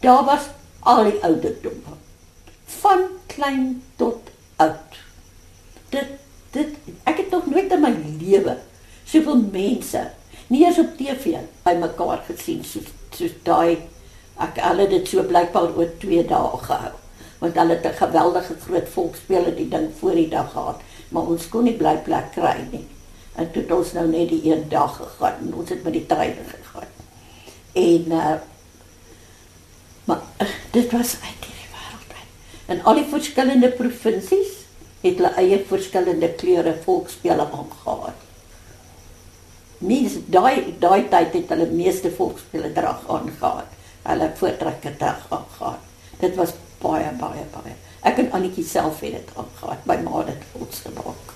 Daar was al die ouderdomme. Van klein tot oud. Dit dit ek het nog nooit in my lewe soveel mense nie eens op TV bymekaar gesien soos soos daai ek hulle het dit so blykbaar oor 2 dae gehou want hulle het 'n geweldige groot volksspele die ding voor die dag gehad maar ons kon nie bly plek kry nie en toe het ons nou net die een dag gegaan en ons het met die trein gegaan en uh, dit was uit hierdie wêreld uit en al die verskillende provinsies het hulle eie verskillende kleure volksspele aangehad mens daai daai tyd het hulle meeste volksspele drag aangehad. Hulle voortrekker drag aangehad. Dit was baie baie baie. Ek en Annetjie self het dit aangehad by ma dit ons gemaak.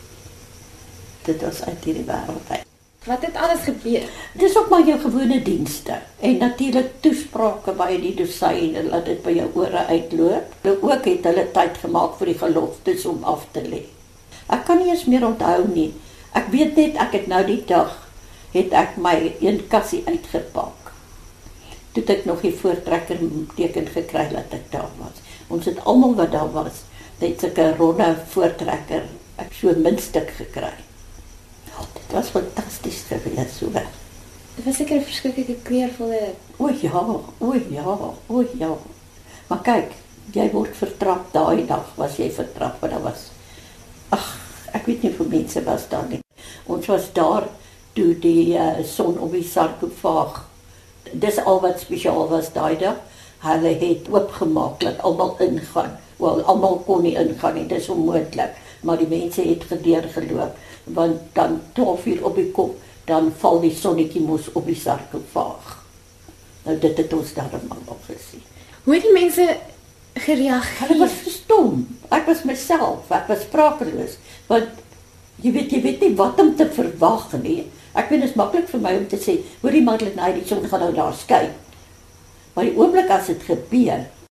Dit was uit hierdie wêreld uit. Wat het alles gebeur? Dis ook maar jou gewone dienste en natuurlik toesprake by die dosyn en laat dit by jou ore uitloop. Hulle ook het hulle tyd gemaak vir die geloftes om af te lê. Ek kan nie eens meer onthou nie. Ek weet net ek het nou die dag het ek my een kassie uitgepak. Toe ek nog die voortrekker teken gekry dat ek daar was. Ons het almal wat daar was, net 'n ronde voortrekker ek so minstuk gekry. Dit was fantasties geweest so. Dit was seker 'n verskriklike kleurvolle O ja, o ja, o ja. Maar kyk, jy word vertrap daai dag was jy vertrap want daar was Ag, ek weet nie hoe mense was daar nie. Ons was daar toe die uh, son op die sarkofaag. Dis al wat spesiaal was daai dag. Hulle het oopgemaak dat almal ingaan. Wel, almal kon nie ingaan nie, dis onmoontlik, maar die mense het gedeur geloop want dan 12 uur op die kop, dan val die sonnetjie mos op die sarkofaag. Nou dit het ons daarom al gesien. Hoe het die mense gereageer? Hulle was verstom. Ek was myself, ek was sprakeloos want jy weet jy weet nie wat om te verwag nie. Ek weet dit is maklik vir my om te sê, hoorie Madeleine, die son gaan nou daar skyn. Maar die oomblik as dit gebeur,